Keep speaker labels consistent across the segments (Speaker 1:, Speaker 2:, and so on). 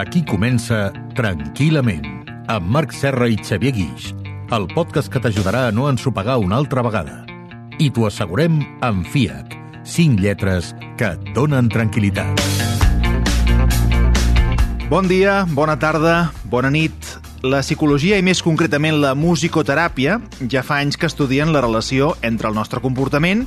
Speaker 1: Aquí comença Tranquil·lament, amb Marc Serra i Xavier Guix, el podcast que t'ajudarà a no ensopegar una altra vegada. I t'ho assegurem amb FIAC, 5 lletres que et donen tranquil·litat.
Speaker 2: Bon dia, bona tarda, bona nit. La psicologia i més concretament la musicoteràpia ja fa anys que estudien la relació entre el nostre comportament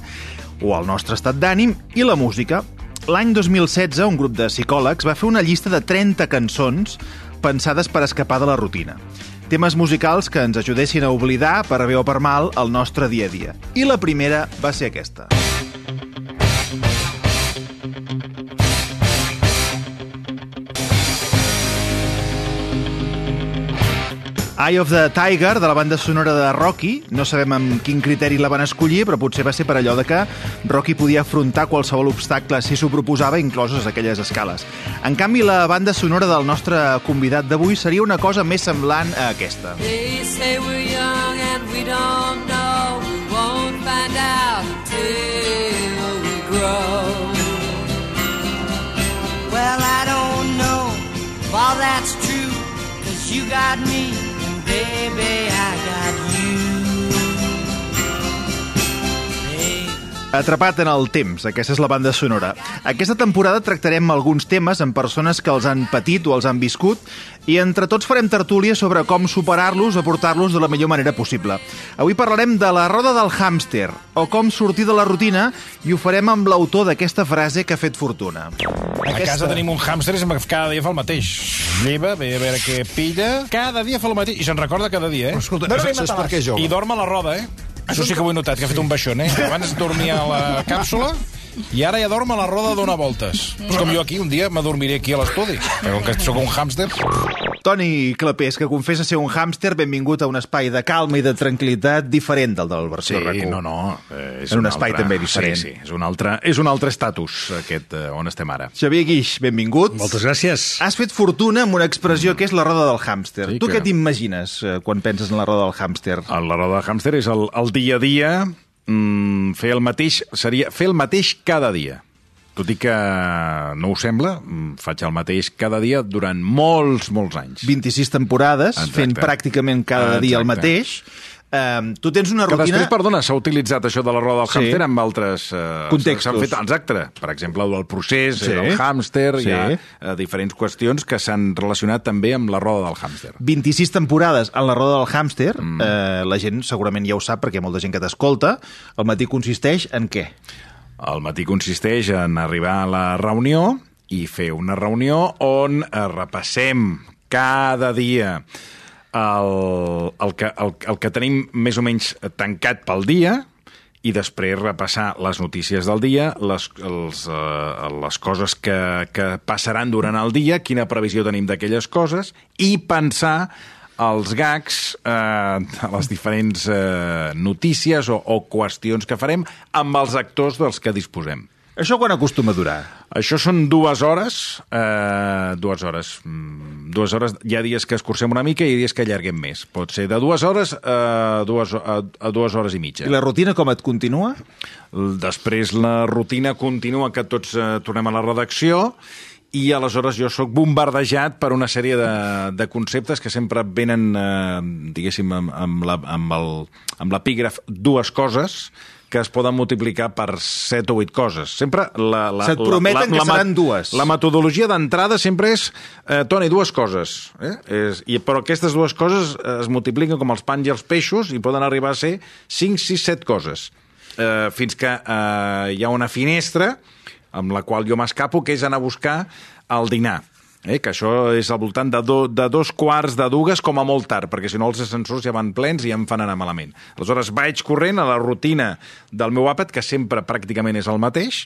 Speaker 2: o el nostre estat d'ànim i la música. L'any 2016 un grup de psicòlegs va fer una llista de 30 cançons pensades per escapar de la rutina. Temes musicals que ens ajudessin a oblidar, per bé o per mal, el nostre dia a dia. I la primera va ser aquesta. Eye of the Tiger, de la banda sonora de Rocky. No sabem amb quin criteri la van escollir, però potser va ser per allò de que Rocky podia afrontar qualsevol obstacle si s'ho proposava, incloses aquelles escales. En canvi, la banda sonora del nostre convidat d'avui seria una cosa més semblant a aquesta.
Speaker 3: They say we're young and we don't know. Won't find out we grow. Well, I don't know if that's true, cause you got me, baby,
Speaker 2: Atrapat en el temps, aquesta és la banda sonora. Aquesta temporada tractarem alguns temes amb persones que els han patit o els han viscut i entre tots farem tertúlia sobre com superar-los o portar-los de la millor manera possible. Avui parlarem de la roda del hàmster o com sortir de la rutina i ho farem amb l'autor d'aquesta frase que ha fet fortuna.
Speaker 4: A casa tenim un hàmster i sembla que cada dia fa el mateix. Lleva, ve a veure què pilla, cada dia fa el mateix. I se'n recorda cada dia, eh?
Speaker 5: Escolta,
Speaker 4: no
Speaker 5: saps, saps per què jove?
Speaker 4: I dorm a la roda, eh? Això sí que ho he notat, que ha fet un baixón, eh? Abans dormia a la càpsula i ara ja dorm a la roda a donar voltes. És com jo aquí, un dia m'adormiré aquí a l'estudi. Com que sóc un hàmster...
Speaker 2: Toni Clapés, que confessa ser un hàmster, benvingut a un espai de calma i de tranquil·litat diferent del del versió
Speaker 5: Sí,
Speaker 2: RAC1.
Speaker 5: no, no. eh, És
Speaker 2: En un espai també diferent.
Speaker 5: Sí, sí, és un altre, és un altre estatus, aquest eh, on estem ara.
Speaker 2: Xavier Guix, benvingut.
Speaker 6: Moltes gràcies.
Speaker 2: Has fet fortuna amb una expressió que és la roda del hàmster.
Speaker 5: Sí
Speaker 2: tu
Speaker 5: que-
Speaker 2: què t'imagines eh, quan penses en la roda del hàmster?
Speaker 5: El- La roda de hàmster és el, el dia a dia, mm, fer el mateix, seria fer el mateix cada dia. Tot i que no ho sembla, mm, faig el mateix cada dia durant molts, molts anys.
Speaker 2: 26 temporades,
Speaker 5: Exacte.
Speaker 2: fent pràcticament cada dia el
Speaker 5: Exacte.
Speaker 2: mateix. Um, tu tens una
Speaker 5: Que
Speaker 2: rutina...
Speaker 5: després, perdona, s'ha utilitzat això de la roda del
Speaker 2: Sí.
Speaker 5: hàmster amb altres... Eh,
Speaker 2: Contextos.
Speaker 5: S'han fet, exacte. Per exemple, el procés,
Speaker 2: Sí.
Speaker 5: sí. del hàmster,
Speaker 2: Sí.
Speaker 5: hi ha eh, diferents qüestions que s'han relacionat també amb la roda del hàmster.
Speaker 2: 26 temporades en la roda del hàmster, mm. eh, la gent segurament ja ho sap perquè molta gent que t'escolta, el matí consisteix en què?
Speaker 5: El matí consisteix en arribar a la reunió i fer una reunió on eh, repassem cada dia el, el, que, el, el que tenim més o menys tancat pel dia i després repassar les notícies del dia, les, els, eh, les coses que, que passaran durant el dia, quina previsió tenim d'aquelles coses, i pensar els gags, eh, les diferents eh, notícies o, o qüestions que farem amb els actors dels que disposem.
Speaker 2: Això quan acostuma a durar?
Speaker 5: Això són dues hores, eh, dues hores, mm, dues hores, hi ha dies que escurcem una mica i hi ha dies que allarguem més. Pot ser de dues hores a dues, a, a dues hores i mitja.
Speaker 2: I la rutina com et continua?
Speaker 5: Després la rutina continua que tots eh, tornem a la redacció i aleshores jo sóc bombardejat per una sèrie de, de conceptes que sempre venen, eh, diguéssim, amb, amb la- amb el- amb l'epígraf dues coses que es poden multiplicar per 7 o 8 coses. Sempre la... la
Speaker 2: Se't prometen que
Speaker 5: ma-
Speaker 2: seran dues.
Speaker 5: La metodologia d'entrada sempre és, eh, Toni, dues coses. Eh? És, i, però aquestes dues coses es multipliquen com els pans i els peixos i poden arribar a ser 5, 6, 7 coses. Eh, fins que eh, hi ha una finestra amb la qual jo m'escapo, que és anar a buscar el dinar. Eh, que això és al voltant de, do, de dos quarts de dues com a molt tard, perquè si no els ascensors ja van plens i ja em fan anar malament. Aleshores vaig corrent a la rutina del meu àpat, que sempre pràcticament és el mateix,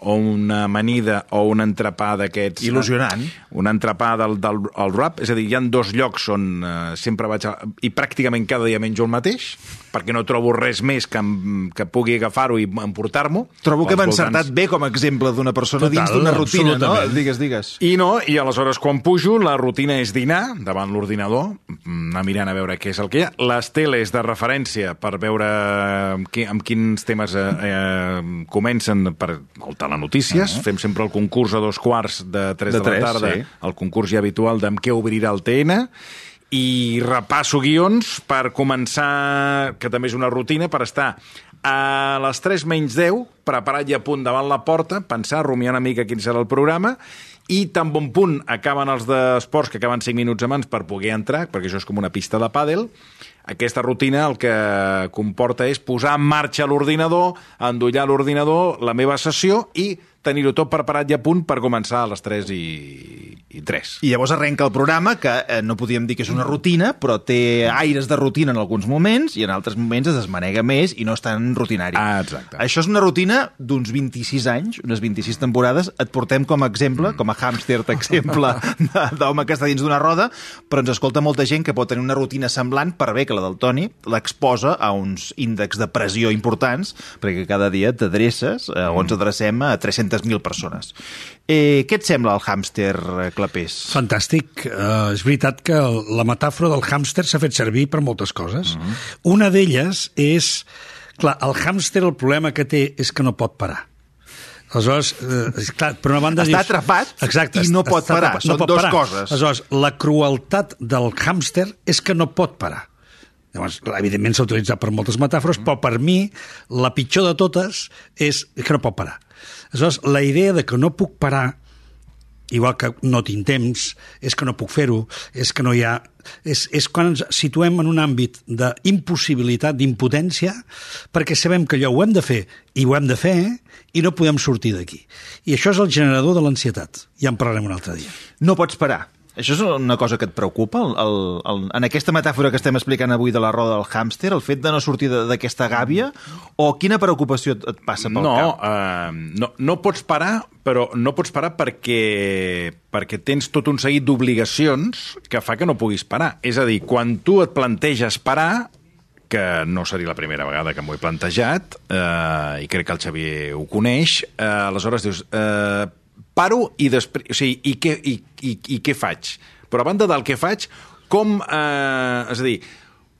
Speaker 5: o una amanida o un entrepà d'aquests...
Speaker 2: Il·lusionant.
Speaker 5: Un entrepà del, del el rap, és a dir, hi ha dos llocs on eh, sempre vaig... A, I pràcticament cada dia menjo el mateix, perquè no trobo res més que, em, que pugui agafar-ho i emportar-m'ho.
Speaker 2: Trobo que m'ha
Speaker 5: voltants-
Speaker 2: encertat bé com a exemple d'una persona
Speaker 6: Total,
Speaker 2: dins d'una rutina, no? Digues, digues.
Speaker 5: I no, i aleshores quan pujo, la rutina és dinar davant l'ordinador, mm, anar mirant a veure què és el que hi ha. Les teles de referència per veure amb, qui, amb quins temes eh, eh, comencen per el telenotícies. Fem sempre el concurs a dos quarts de 3
Speaker 2: De
Speaker 5: de, la tarda,
Speaker 2: sí.
Speaker 5: el concurs ja habitual d'amb què obrirà el TN, i repasso guions per començar, que també és una rutina, per estar a les 3 menys 10, preparat i a punt davant la porta, pensar, rumiar una mica quin serà el programa, i tan bon punt acaben els d'esports, que acaben 5 minuts abans per poder entrar, perquè això és com una pista de pàdel, aquesta rutina el que comporta és posar en marxa l'ordinador, endollar l'ordinador, la meva sessió, i tenir-ho tot preparat i a punt per començar a les 3 i, i 3.
Speaker 2: I llavors arrenca el programa, que eh, no podíem dir que és una rutina, però té aires de rutina en alguns moments i en altres moments es desmanega més i no és tan rutinari.
Speaker 5: Ah, exacte.
Speaker 2: Això és una rutina d'uns 26 anys, unes 26 temporades. Et portem com a exemple,
Speaker 5: Mm.
Speaker 2: com a hàmster exemple de- d'home que està dins d'una roda, però ens escolta molta gent que pot tenir una rutina semblant, per bé que la del Toni l'exposa a uns índexs de pressió importants, perquè cada dia t'adreces, eh, o
Speaker 5: Mm.
Speaker 2: ens adrecem a 300.000 persones. Eh, què et sembla el hàmster, eh, Clapés?
Speaker 6: Fantàstic. Uh, és veritat que la metàfora del hàmster s'ha fet servir per moltes coses. Una d'elles és... Clar, el hàmster el problema que té és que no pot parar. Aleshores, eh, clar, per una banda...
Speaker 2: Està
Speaker 6: dius-
Speaker 2: atrapat
Speaker 6: Exacte,
Speaker 2: i no pot parar.
Speaker 6: atrapat,
Speaker 2: Són
Speaker 6: pot
Speaker 2: dos
Speaker 6: parar.
Speaker 2: coses.
Speaker 6: Aleshores, la crueltat del hàmster és que no pot parar. Llavors, evidentment s'ha utilitzat per moltes metàfores, però per mi la pitjor de totes és que no pot parar. Aleshores, la idea de que no puc parar igual que no tinc temps, és que no puc fer-ho, és que no hi ha... És, és quan ens situem en un àmbit d'impossibilitat, d'impotència, perquè sabem que allò ho hem de fer i ho hem de fer i no podem sortir d'aquí. I això és el generador de l'ansietat. Ja en parlarem un altre dia.
Speaker 2: No pots parar. Això és una cosa que et preocupa? El, el, el, en aquesta metàfora que estem explicant avui de la roda del hàmster, el fet de no sortir d'aquesta gàbia? O quina preocupació et, et passa pel
Speaker 5: no,
Speaker 2: cap?
Speaker 5: uh, no, no pots parar, però no pots parar perquè, perquè tens tot un seguit d'obligacions que fa que no puguis parar. És a dir, quan tu et planteges parar, que no seria la primera vegada que m'ho he plantejat, eh, i crec que el Xavier ho coneix, eh, aleshores dius, eh, paro i després... O sigui, i què, i, i, i què faig? Però a banda del que faig, com... Eh, és a dir,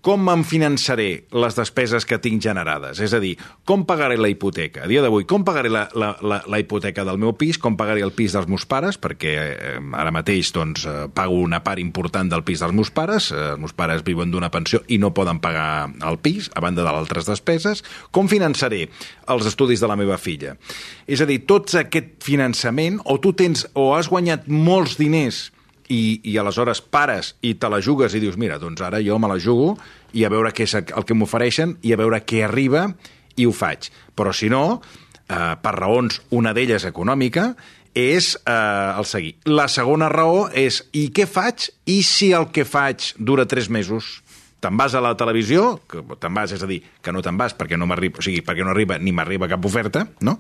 Speaker 5: com em finançaré les despeses que tinc generades? És a dir, com pagaré la hipoteca? A dia d'avui, com pagaré la, la, la, la hipoteca del meu pis? Com pagaré el pis dels meus pares? Perquè eh, ara mateix doncs, eh, pago una part important del pis dels meus pares. Eh, els meus pares viuen d'una pensió i no poden pagar el pis, a banda de altres despeses. Com finançaré els estudis de la meva filla? És a dir, tots aquest finançament, o tu tens, o has guanyat molts diners i, i aleshores pares i te la jugues i dius, mira, doncs ara jo me la jugo i a veure què és el que m'ofereixen i a veure què arriba i ho faig. Però si no, eh, per raons, una d'elles econòmica, és eh, el seguir. La segona raó és, i què faig? I si el que faig dura tres mesos? Te'n vas a la televisió, que te'n vas, és a dir, que no te'n vas perquè no m'arriba, o sigui, perquè no arriba ni m'arriba cap oferta, no?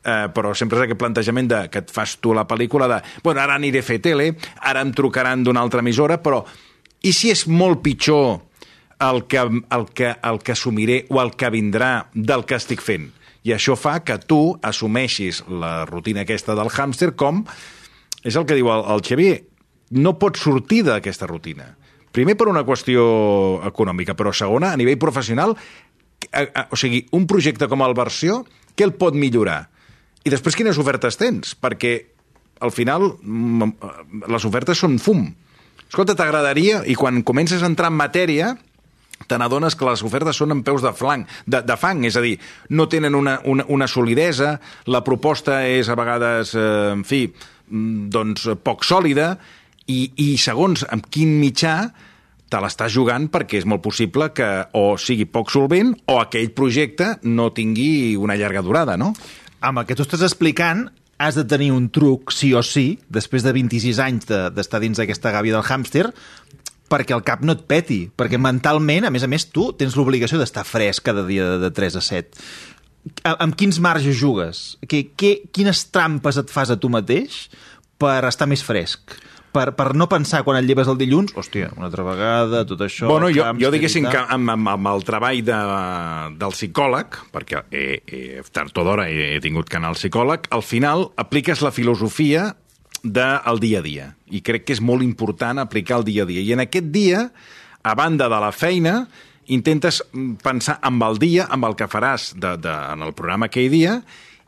Speaker 5: Eh, però sempre és aquest plantejament de, que et fas tu la pel·lícula de, bueno, ara aniré a fer tele, ara em trucaran d'una altra emissora, però i si és molt pitjor el que, el, que, el que assumiré o el que vindrà del que estic fent? I això fa que tu assumeixis la rutina aquesta del hàmster com, és el que diu el, el Xavier, no pots sortir d'aquesta rutina. Primer per una qüestió econòmica, però segona, a nivell professional, a, a, o sigui, un projecte com el Versió, què el pot millorar? I després quines ofertes tens? Perquè al final mm, les ofertes són fum. Escolta, t'agradaria, i quan comences a entrar en matèria, te n'adones que les ofertes són en peus de, flanc, de, de fang, és a dir, no tenen una, una, una solidesa, la proposta és a vegades, eh, en fi, mm, doncs poc sòlida, i, i segons amb quin mitjà te l'estàs jugant perquè és molt possible que o sigui poc solvent o aquell projecte no tingui una llarga durada, no?
Speaker 2: Amb el que tu estàs explicant, has de tenir un truc, sí o sí, després de 26 anys de- d'estar de, dins d'aquesta gàbia del hàmster, perquè el cap no et peti, perquè mentalment, a més a més, tu tens l'obligació d'estar fresc cada dia de, de 3 a 7. A- Amb quins marges jugues? Que, que, quines trampes et fas a tu mateix per estar més fresc? Per, per no pensar quan et lleves el dilluns, hòstia, una altra vegada, tot això...
Speaker 5: Bueno, jo, jo diguéssim que amb, amb, amb el treball de, del psicòleg, perquè he, he, tard o d'hora he, he tingut que anar al psicòleg, al final apliques la filosofia del dia a dia. I crec que és molt important aplicar el dia a dia. I en aquest dia, a banda de la feina, intentes pensar amb el dia, amb el que faràs de, de, en el programa aquell dia,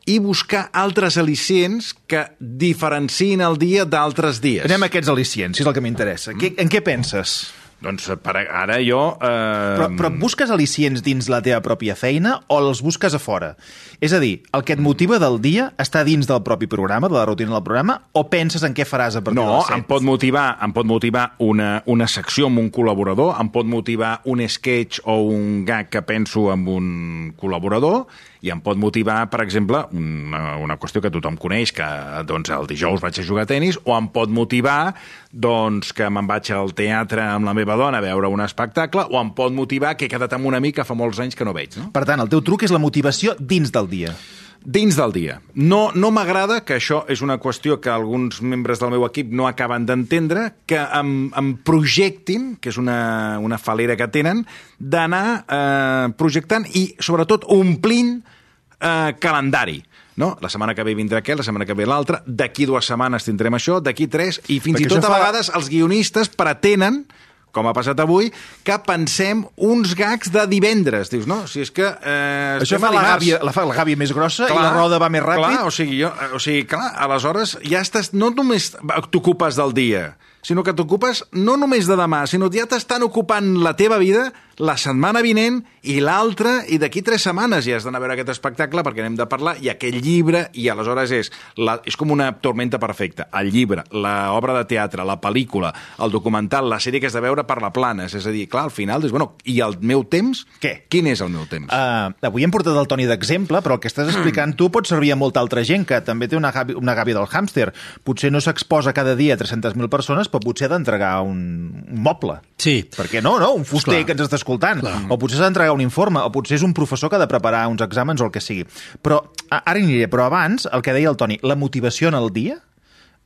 Speaker 5: i buscar altres al·licients que diferencin el dia d'altres dies.
Speaker 2: Anem a aquests al·licients, si és el que m'interessa. Mm. En què penses?
Speaker 5: Doncs per ara jo... Eh...
Speaker 2: Però, però busques al·licients dins la teva pròpia feina o els busques a fora? És a dir, el que et motiva del dia està dins del propi programa, de la rutina del programa, o penses en què faràs a partir
Speaker 5: No,
Speaker 2: de les 7?
Speaker 5: em pot motivar, em pot motivar una, una secció amb un col·laborador, em pot motivar un sketch o un gag que penso amb un col·laborador, i em pot motivar, per exemple, una, una qüestió que tothom coneix, que doncs, el dijous vaig a jugar a tennis, o em pot motivar doncs, que me'n vaig al teatre amb la meva dona a veure un espectacle, o em pot motivar que he quedat amb un amic que fa molts anys que no veig. No?
Speaker 2: Per tant, el teu truc és la motivació dins del dia.
Speaker 5: Dins del dia. No, no m'agrada, que això és una qüestió que alguns membres del meu equip no acaben d'entendre, que em, em projectin, que és una, una falera que tenen, d'anar eh, projectant i, sobretot, omplint eh, calendari. No? La setmana que ve vindrà aquest, la setmana que ve l'altra, d'aquí dues setmanes tindrem això, d'aquí tres, i fins
Speaker 2: Perquè
Speaker 5: i tot a
Speaker 2: fa-
Speaker 5: vegades els guionistes pretenen com ha passat avui, que pensem uns gags de divendres. Dius, no, si és que... Eh,
Speaker 2: Això fa la gàbia, la, fa la gàbia més grossa i la roda va més ràpid.
Speaker 5: Clar, o sigui, jo, o sigui, clar, aleshores ja estàs, no només t'ocupes del dia, sinó que t'ocupes no només de demà, sinó que ja t'estan ocupant la teva vida la setmana vinent i l'altra, i d'aquí tres setmanes ja has d'anar a veure aquest espectacle perquè anem de parlar, i aquell llibre, i aleshores és, la, és com una tormenta perfecta. El llibre, l'obra de teatre, la pel·lícula, el documental, la sèrie que has de veure per la plana. És a dir, clar, al final dius, bueno, i el meu temps?
Speaker 2: Què?
Speaker 5: Quin és el meu temps?
Speaker 2: Uh, avui hem portat el Toni d'exemple, però el que estàs explicant tu pot servir a molta altra gent que també té una gàbia, una gàbia del hàmster. Potser no s'exposa cada dia a 300.000 persones, però potser ha d'entregar un, un moble.
Speaker 6: Sí.
Speaker 2: Perquè no, no? Un fuster
Speaker 6: Clar.
Speaker 2: que ens està escoltant.
Speaker 6: Clar.
Speaker 2: O potser s'ha d'entregar un informe, o potser és un professor que ha de preparar uns exàmens o el que sigui. Però, ara hi aniré, però abans, el que deia el Toni, la motivació en el dia,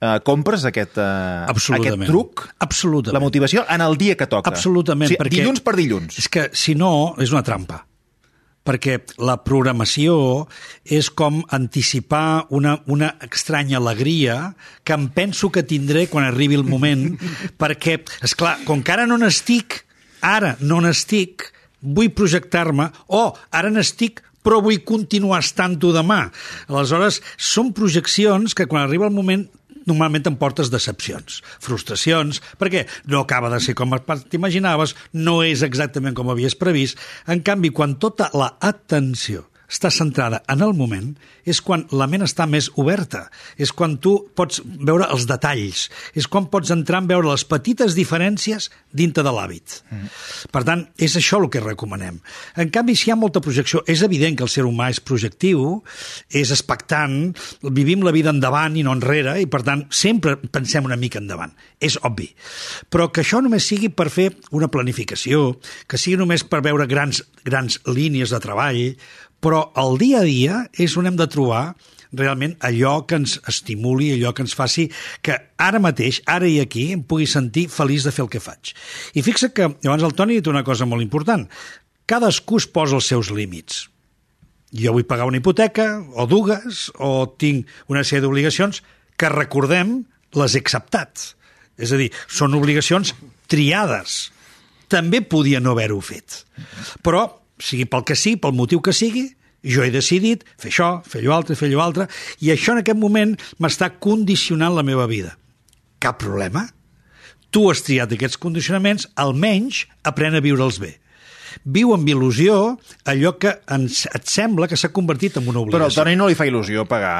Speaker 2: eh, compres aquest,
Speaker 6: Absolutament.
Speaker 2: aquest truc,
Speaker 6: Absolutament.
Speaker 2: la motivació en el dia que toca.
Speaker 6: Absolutament,
Speaker 2: o sigui,
Speaker 6: perquè...
Speaker 2: Dilluns per dilluns.
Speaker 6: És que, si no, és una trampa. Perquè la programació és com anticipar una, una estranya alegria que em penso que tindré quan arribi el moment, perquè, és clar, com que ara no n'estic, ara no n'estic, vull projectar-me, o oh, ara n'estic, però vull continuar estant-ho demà. Aleshores, són projeccions que quan arriba el moment normalment em portes decepcions, frustracions, perquè no acaba de ser com t'imaginaves, no és exactament com havies previst. En canvi, quan tota la atenció està centrada en el moment, és quan la ment està més oberta, és quan tu pots veure els detalls, és quan pots entrar en veure les petites diferències dintre de l'hàbit. Mm. Per tant, és això el que recomanem. En canvi, si hi ha molta projecció, és evident que el ser humà és projectiu, és expectant, vivim la vida endavant i no enrere, i per tant, sempre pensem una mica endavant. És obvi. Però que això només sigui per fer una planificació, que sigui només per veure grans, grans línies de treball, però el dia a dia és on hem de trobar realment allò que ens estimuli, allò que ens faci que ara mateix, ara i aquí, em pugui sentir feliç de fer el que faig. I fixa que llavors el Toni ha dit una cosa molt important. Cadascú es posa els seus límits. Jo vull pagar una hipoteca, o dues, o tinc una sèrie d'obligacions que, recordem, les he acceptat. És a dir, són obligacions triades. També podia no haver-ho fet. Però, sigui pel que sigui, pel motiu que sigui, jo he decidit fer això, fer allò altre, fer allò altre, i això en aquest moment m'està condicionant la meva vida. Cap problema. Tu has triat aquests condicionaments, almenys aprèn a viure'ls bé. Viu amb il·lusió allò que ens, et sembla que s'ha convertit en una
Speaker 2: Però al
Speaker 6: obligació.
Speaker 2: Toni no li fa il·lusió pagar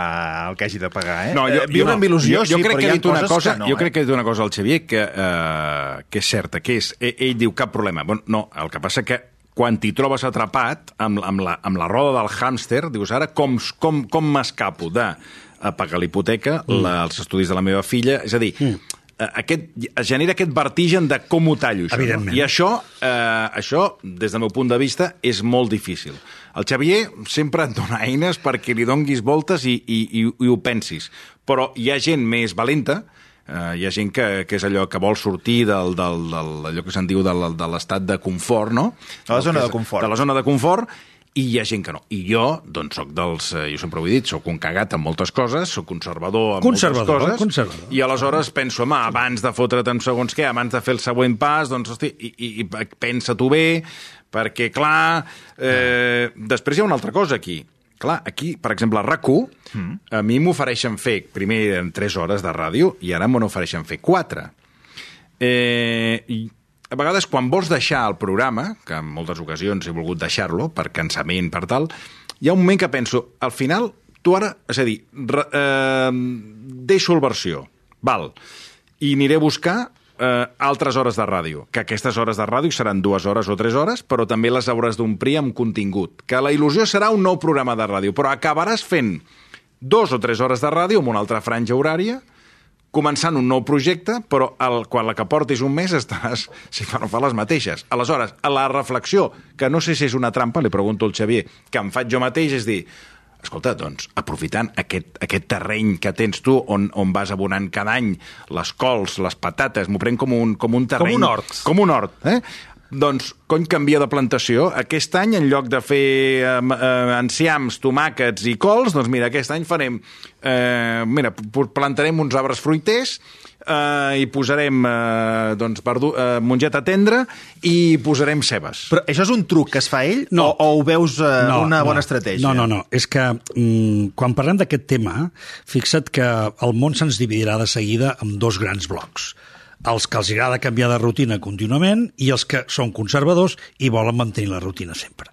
Speaker 2: el que hagi de pagar, eh?
Speaker 5: No, jo,
Speaker 2: Eh, Viure
Speaker 5: jo no.
Speaker 2: amb il·lusió,
Speaker 5: jo, jo
Speaker 2: sí,
Speaker 5: crec
Speaker 2: però
Speaker 5: que
Speaker 2: hi
Speaker 5: ha
Speaker 2: coses
Speaker 5: cosa,
Speaker 2: que no,
Speaker 5: jo
Speaker 2: eh?
Speaker 5: crec que ha dit una cosa al Xavier que, eh, que és certa, que és, ell, ell diu cap problema. Bueno, no, el que passa que quan t'hi trobes atrapat amb, amb, la, amb la roda del hàmster, dius ara com, com, com m'escapo de pagar la hipoteca, mm. la, els estudis de la meva filla, és a dir, mm. aquest, es genera aquest vertigen de com ho tallo, això. No? I això, eh, això, des del meu punt de vista, és molt difícil. El Xavier sempre et dona eines perquè li donguis voltes i, i, i, i ho pensis. Però hi ha gent més valenta, eh, hi ha gent que, que és allò que vol sortir del, del, del, allò que se'n diu del, de l'estat de confort, no?
Speaker 2: De la zona
Speaker 5: és-
Speaker 2: de confort.
Speaker 5: De la zona de confort, i hi ha gent que no. I jo, doncs, soc dels... eh, Jo sempre ho he dit, sóc un cagat en moltes coses, sóc conservador en
Speaker 6: Conservador,
Speaker 5: moltes coses,
Speaker 6: conservador.
Speaker 5: i aleshores penso, home, abans de fotre't en segons què, abans de fer el següent pas, doncs, hosti, i, i, i pensa tu bé, perquè, clar, eh, després hi ha una altra cosa aquí. Clar, aquí, per exemple, a rac mm. a mi m'ofereixen fer, primer en 3 hores de ràdio, i ara me n'ofereixen fer 4. Eh, i a vegades, quan vols deixar el programa, que en moltes ocasions he volgut deixar-lo, per cansament, per tal, hi ha un moment que penso, al final, tu ara, és a dir, re, eh, deixo el versió, val, i aniré a buscar eh, altres hores de ràdio, que aquestes hores de ràdio seran dues hores o tres hores, però també les hauràs d'omplir amb contingut, que la il·lusió serà un nou programa de ràdio, però acabaràs fent dos o tres hores de ràdio amb una altra franja horària, començant un nou projecte, però el, quan la que portis un mes estaràs, si fa no fa, les mateixes. Aleshores, a la reflexió, que no sé si és una trampa, li pregunto al Xavier, que em faig jo mateix, és dir, escolta, doncs, aprofitant aquest, aquest terreny que tens tu, on, on vas abonant cada any les cols, les patates, m'ho prenc com un, com un terreny...
Speaker 2: un hort.
Speaker 5: Com un hort, eh? Doncs, cony, canvia de plantació. Aquest any, en lloc de fer eh, eh, enciams, tomàquets i cols, doncs mira, aquest any farem... Eh, mira, plantarem uns arbres fruiters eh, i posarem eh, doncs, verdu, eh, mongeta tendra i posarem cebes.
Speaker 2: Però això és un truc que es fa ell
Speaker 6: No.
Speaker 2: o, o ho veus eh, una bona estratègia?
Speaker 6: No, no, no. És que mm, quan parlem d'aquest tema, fixa't que el món se'ns dividirà de seguida en dos grans blocs els que els agrada canviar de rutina contínuament i els que són conservadors i volen mantenir la rutina sempre.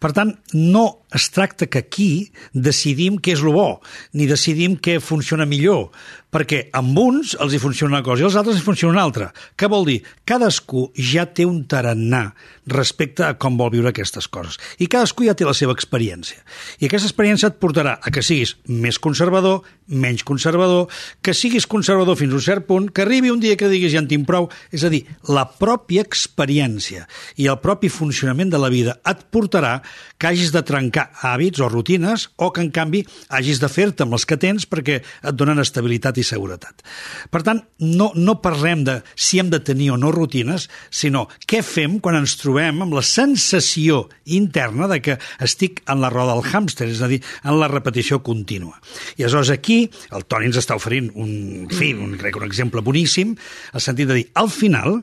Speaker 6: Per tant, no es tracta que aquí decidim què és el bo, ni decidim què funciona millor, perquè amb uns els hi funciona una cosa i als altres els funciona una altra. Què vol dir? Cadascú ja té un tarannà respecte a com vol viure aquestes coses. I cadascú ja té la seva experiència. I aquesta experiència et portarà a que siguis més conservador, menys conservador, que siguis conservador fins a un cert punt, que arribi un dia que diguis ja en tinc prou. És a dir, la pròpia experiència i el propi funcionament de la vida et portarà que hagis de trencar hàbits o rutines o que, en canvi, hagis de fer-te amb les que tens perquè et donen estabilitat i seguretat. Per tant, no, no parlem de si hem de tenir o no rutines, sinó què fem quan ens trobem amb la sensació interna de que estic en la roda del hàmster, és a dir, en la repetició contínua. I aleshores aquí el Toni ens està oferint un, fi, un, crec un exemple boníssim, el sentit de dir, al final,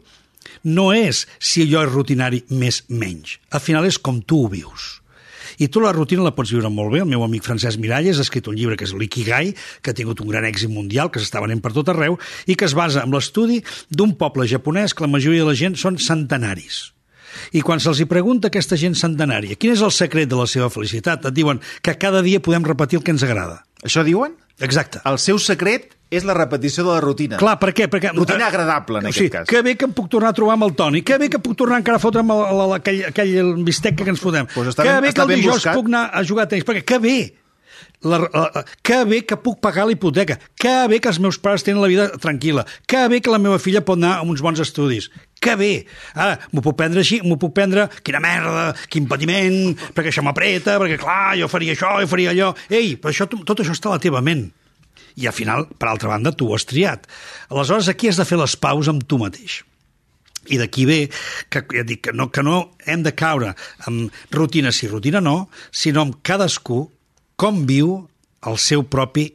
Speaker 6: no és si allò és rutinari més menys. Al final és com tu ho vius. I tu la rutina la pots viure molt bé. El meu amic Francesc Miralles ha escrit un llibre que és l'Ikigai, que ha tingut un gran èxit mundial, que s'està venent per tot arreu, i que es basa en l'estudi d'un poble japonès que la majoria de la gent són centenaris. I quan se'ls hi pregunta a aquesta gent centenària quin és el secret de la seva felicitat, et diuen que cada dia podem repetir el que ens agrada.
Speaker 2: Això diuen?
Speaker 6: Exacte.
Speaker 2: El seu secret és la repetició de la rutina.
Speaker 6: Clar, per què? Perquè,
Speaker 2: Rutina agradable, en
Speaker 6: o
Speaker 2: aquest
Speaker 6: sigui,
Speaker 2: cas.
Speaker 6: Que bé que em puc tornar a trobar amb el Toni, que bé que puc tornar encara a fotre'm el, el, el, aquell, aquell bistec que ens fotem.
Speaker 2: Pues està
Speaker 6: que
Speaker 2: ben-
Speaker 6: bé
Speaker 2: està
Speaker 6: que el dijous
Speaker 2: buscat.
Speaker 6: puc anar a jugar a tenis, perquè que bé! La, la, la, que bé que puc pagar la hipoteca, que bé que els meus pares tenen la vida tranquil·la, que bé que la meva filla pot anar a uns bons estudis, que bé! Ara, m'ho puc prendre així, m'ho puc prendre, quina merda, quin patiment, perquè això m'apreta, perquè clar, jo faria això, jo faria allò... Ei, però això, tot això està a la teva ment i al final, per altra banda, tu ho has triat. Aleshores, aquí has de fer les paus amb tu mateix. I d'aquí ve que, ja dic, que, no, que no hem de caure en rutina sí, rutina no, sinó amb cadascú com viu el seu propi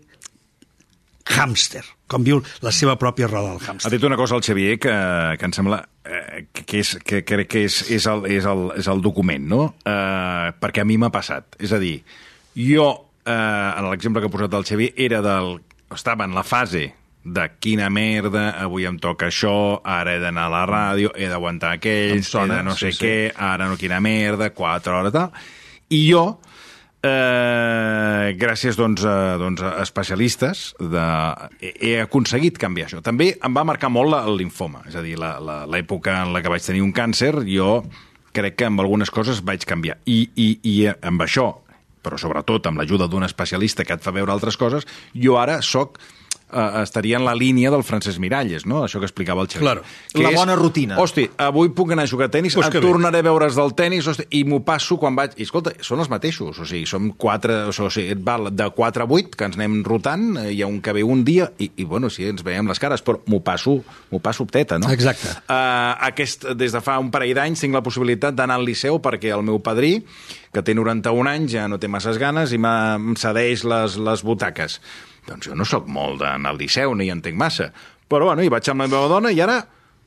Speaker 6: hàmster, com viu la seva pròpia roda del
Speaker 5: Ha
Speaker 6: hàmster.
Speaker 5: dit una cosa al Xavier que, que em sembla eh, que, és, que crec que és, és, el, és, el, és el document, no? Eh, perquè a mi m'ha passat. És a dir, jo, eh, en l'exemple que ha posat el Xavier, era del, estava en la fase de quina merda, avui em toca això, ara he d'anar a la ràdio, he d'aguantar aquells,
Speaker 2: sona,
Speaker 5: he de no sé
Speaker 2: sí, sí.
Speaker 5: què, ara no quina merda, quatre hores, tal. I jo, eh, gràcies doncs, a, doncs, a especialistes, de, he, he aconseguit canviar això. També em va marcar molt la- el linfoma, és a dir, la- la- l'època en la que vaig tenir un càncer, jo crec que amb algunes coses vaig canviar. I, i, i amb això, però sobretot amb l'ajuda d'un especialista que et fa veure altres coses, jo ara sóc eh, estaria en la línia del Francesc Miralles, no? Això que explicava el Xavier.
Speaker 6: Claro.
Speaker 5: Que
Speaker 2: La bona rutina.
Speaker 5: Hosti, avui puc anar a jugar a tennis,
Speaker 6: Pues
Speaker 5: et
Speaker 6: bé.
Speaker 5: tornaré a veure's del tennis, hosti, i m'ho passo quan vaig... I escolta, són els mateixos, o sigui, som quatre... O sigui, et val de 4 a 8, que ens anem rotant, eh, hi ha un que ve un dia, i, i bueno, sí, ens veiem les cares, però m'ho passo, m'ho passo teta, no?
Speaker 6: Exacte.
Speaker 5: Uh, aquest, des de fa un parell d'anys tinc la possibilitat d'anar al Liceu perquè el meu padrí, que té 91 anys, ja no té masses ganes i em cedeix les, les butaques. Doncs jo no sóc molt d'anar al Liceu, ni entenc massa. Però bueno, hi vaig amb la meva dona i ara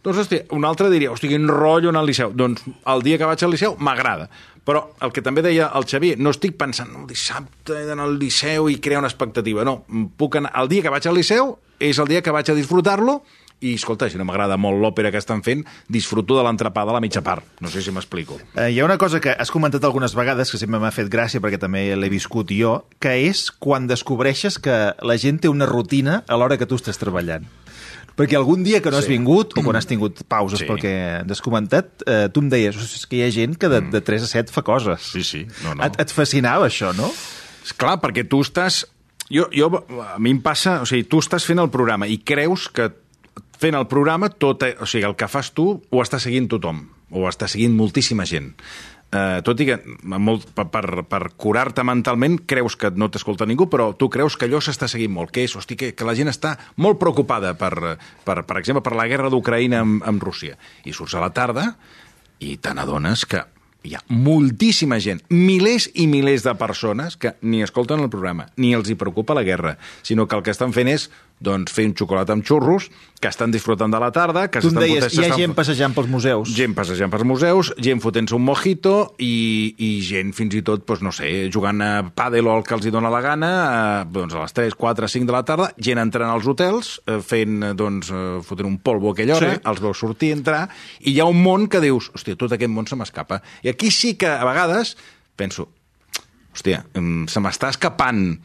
Speaker 5: doncs, hosti, un altre diria, hosti, quin rotllo anar al Liceu. Doncs el dia que vaig al Liceu m'agrada. Però el que també deia el Xavier, no estic pensant, no, dissabte he d'anar al Liceu i crear una expectativa. No, puc anar... el dia que vaig al Liceu és el dia que vaig a disfrutar-lo i, escolta, si no m'agrada molt l'òpera que estan fent, disfruto de l'entrepada a la mitja part. No sé si m'explico.
Speaker 2: Eh, hi ha una cosa que has comentat algunes vegades que sempre m'ha fet gràcia perquè també l'he viscut jo, que és quan descobreixes que la gent té una rutina a l'hora que tu estàs treballant. Perquè algun dia que no has vingut, o quan has tingut pauses
Speaker 5: Sí.
Speaker 2: sí. pel que has comentat, eh, tu em deies "Ostres, és que hi ha gent que de, de 3 a 7 fa coses.
Speaker 5: Sí, sí. No, no.
Speaker 2: Et, et fascinava això, no?
Speaker 5: És clar, perquè tu estàs... Jo, jo, a mi em passa... O sigui, tu estàs fent el programa i creus que fent el programa, tot, eh, o sigui, el que fas tu ho està seguint tothom, o està seguint moltíssima gent. Uh, tot i que molt, per, per, per curar-te mentalment creus que no t'escolta ningú, però tu creus que allò s'està seguint molt, que és, hosti, que, que la gent està molt preocupada per, per, per exemple, per la guerra d'Ucraïna amb, amb Rússia. I surts a la tarda i te n'adones que hi ha moltíssima gent, milers i milers de persones que ni escolten el programa, ni els hi preocupa la guerra, sinó que el que estan fent és doncs, fer un xocolat amb xurros, que estan disfrutant de la tarda, que
Speaker 2: Tu em deies, hi ha gent passejant pels museus.
Speaker 5: Gent passejant pels museus, gent fotent-se un mojito i, i gent fins i tot, doncs, no sé, jugant a pàdel o el que els hi dóna la gana, eh, doncs a les 3, 4, 5 de la tarda, gent entrant als hotels, eh, fent, eh, doncs, eh, fotent un polvo a aquella hora,
Speaker 2: Sí.
Speaker 5: els veus sortir, entrar, i hi ha un món que dius, hòstia, tot aquest món se m'escapa. I aquí sí que, a vegades, penso, hòstia, se m'està escapant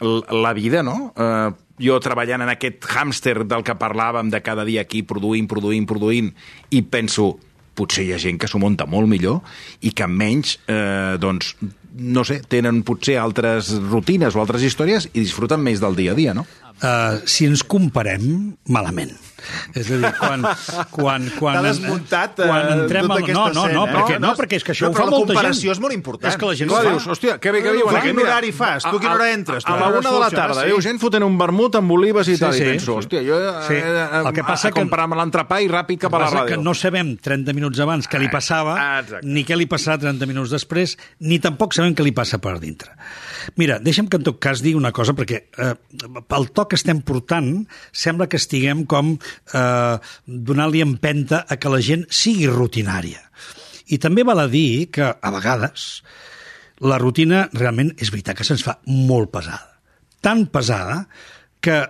Speaker 5: la vida, no? Eh, jo treballant en aquest hàmster del que parlàvem de cada dia aquí, produint, produint, produint, i penso, potser hi ha gent que s'ho munta molt millor i que menys, eh, doncs, no sé, tenen potser altres rutines o altres històries i disfruten més del dia a dia, no?
Speaker 6: Uh, si ens comparem, malament. És a dir, quan... quan, quan
Speaker 2: T'ha desmuntat, eh,
Speaker 6: quan entrem
Speaker 2: tota
Speaker 6: al...
Speaker 2: aquesta
Speaker 6: No, no, no,
Speaker 2: escena,
Speaker 6: perquè,
Speaker 2: eh?
Speaker 6: no, perquè és que això
Speaker 2: No,
Speaker 6: ho fa
Speaker 2: però la
Speaker 6: molta gent.
Speaker 2: comparació és molt important.
Speaker 6: És que la gent
Speaker 5: Clar,
Speaker 6: ho fa.
Speaker 5: dius, hòstia, que bé que.
Speaker 2: Però quin
Speaker 5: Mira,
Speaker 2: horari fas? Tu a quina hora entres?
Speaker 5: A
Speaker 2: a
Speaker 5: la una de la tarda.
Speaker 2: Sí.
Speaker 5: Veu gent fotent un vermut amb olives i
Speaker 6: Sí,
Speaker 5: tal.
Speaker 6: sí,
Speaker 5: I penso, hòstia, jo
Speaker 6: Sí.
Speaker 5: he de,
Speaker 6: El que passa
Speaker 5: a, a
Speaker 6: que-
Speaker 5: comprar-me l'entrepà i ràpid cap a la ràdio.
Speaker 6: que no sabem 30 minuts abans què li passava,
Speaker 5: Ah, exacte.
Speaker 6: ni què li passarà 30 minuts després, ni tampoc sabem què li passa per dintre. Mira, deixa'm que en tot cas digui una cosa, perquè eh, el to que estem portant sembla que estiguem com eh, donant-li empenta a que la gent sigui rutinària. I també val a dir que, a vegades, la rutina realment és veritat que se'ns fa molt pesada. Tan pesada que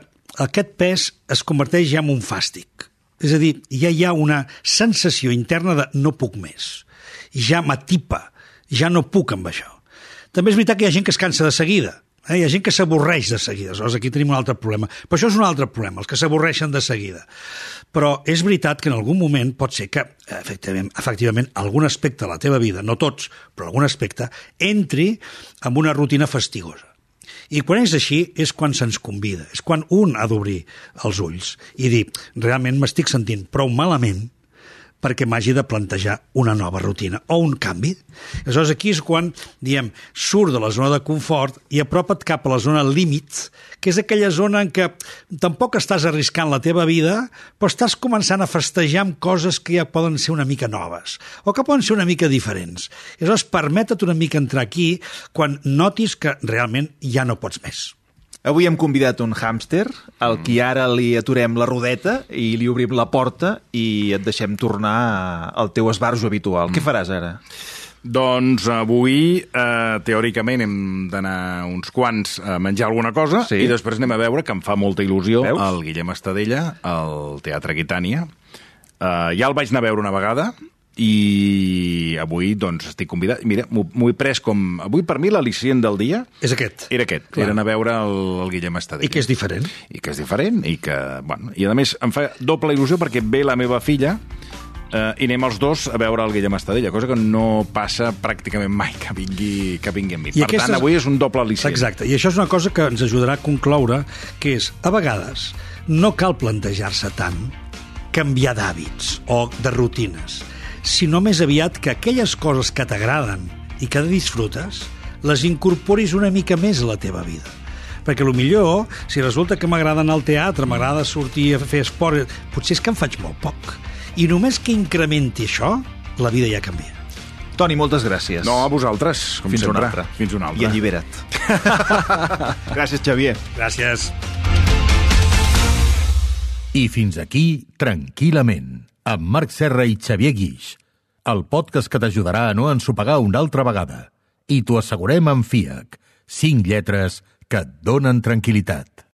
Speaker 6: aquest pes es converteix ja en un fàstic. És a dir, ja hi ha una sensació interna de no puc més. Ja m'atipa, ja no puc amb això. També és veritat que hi ha gent que es cansa de seguida. Eh? Hi ha gent que s'avorreix de seguida. Aleshores, aquí tenim un altre problema. Però això és un altre problema, els que s'avorreixen de seguida. Però és veritat que en algun moment pot ser que, efectivament, efectivament algun aspecte de la teva vida, no tots, però algun aspecte, entri en una rutina fastigosa. I quan és així és quan se'ns convida, és quan un ha d'obrir els ulls i dir, realment m'estic sentint prou malament perquè m'hagi de plantejar una nova rutina o un canvi. Aleshores, aquí és quan, diem, surt de la zona de confort i apropa't cap a la zona límit, que és aquella zona en què tampoc estàs arriscant la teva vida, però estàs començant a festejar amb coses que ja poden ser una mica noves o que poden ser una mica diferents. Aleshores, permeta't una mica entrar aquí quan notis que realment ja no pots més.
Speaker 2: Avui hem convidat un hàmster, al qui ara li aturem la rodeta i li obrim la porta i et deixem tornar al teu esbarjo habitual. Què faràs ara?
Speaker 5: Doncs avui, eh, teòricament, hem d'anar uns quants a menjar alguna cosa
Speaker 2: Sí.
Speaker 5: i després anem a veure, que em fa molta il·lusió,
Speaker 2: Veus?
Speaker 5: el Guillem Estadella, al Teatre Aquitània. Eh, ja el vaig anar a veure una vegada i avui doncs estic convidat. Mira, m'ho he pres com... Avui per mi l'al·licient del dia
Speaker 6: És aquest.
Speaker 5: era aquest,
Speaker 6: Clar.
Speaker 5: era anar a veure el, el Guillem Estadella.
Speaker 6: I que és diferent.
Speaker 5: I que és diferent, i que, bueno, i a més em fa doble il·lusió perquè ve la meva filla eh, i anem els dos a veure el Guillem Estadella, cosa que no passa pràcticament mai que vingui, que vingui amb mi.
Speaker 6: I
Speaker 5: per
Speaker 6: aquesta
Speaker 5: tant, avui és un doble al·licient.
Speaker 6: Exacte, i això és una cosa que ens ajudarà a concloure, que és, a vegades, no cal plantejar-se tant canviar d'hàbits o de rutines, sinó més aviat que aquelles coses que t'agraden i que disfrutes, les incorporis una mica més a la teva vida. Perquè lo millor, si resulta que m'agrada anar al teatre, m'agrada sortir a fer esport, potser és que en faig molt poc. I només que incrementi això, la vida ja canvia.
Speaker 2: Toni, moltes gràcies.
Speaker 5: No, a vosaltres, com
Speaker 2: Fins
Speaker 5: sempre.
Speaker 2: una altra.
Speaker 5: Fins una altra.
Speaker 2: I allibera't. gràcies, Xavier.
Speaker 6: Gràcies.
Speaker 1: I fins aquí, tranquil·lament, amb Marc Serra i Xavier Guix, el podcast que t'ajudarà a no ensopegar una altra vegada. I t'ho assegurem amb FIAC, cinc lletres que et donen tranquil·litat.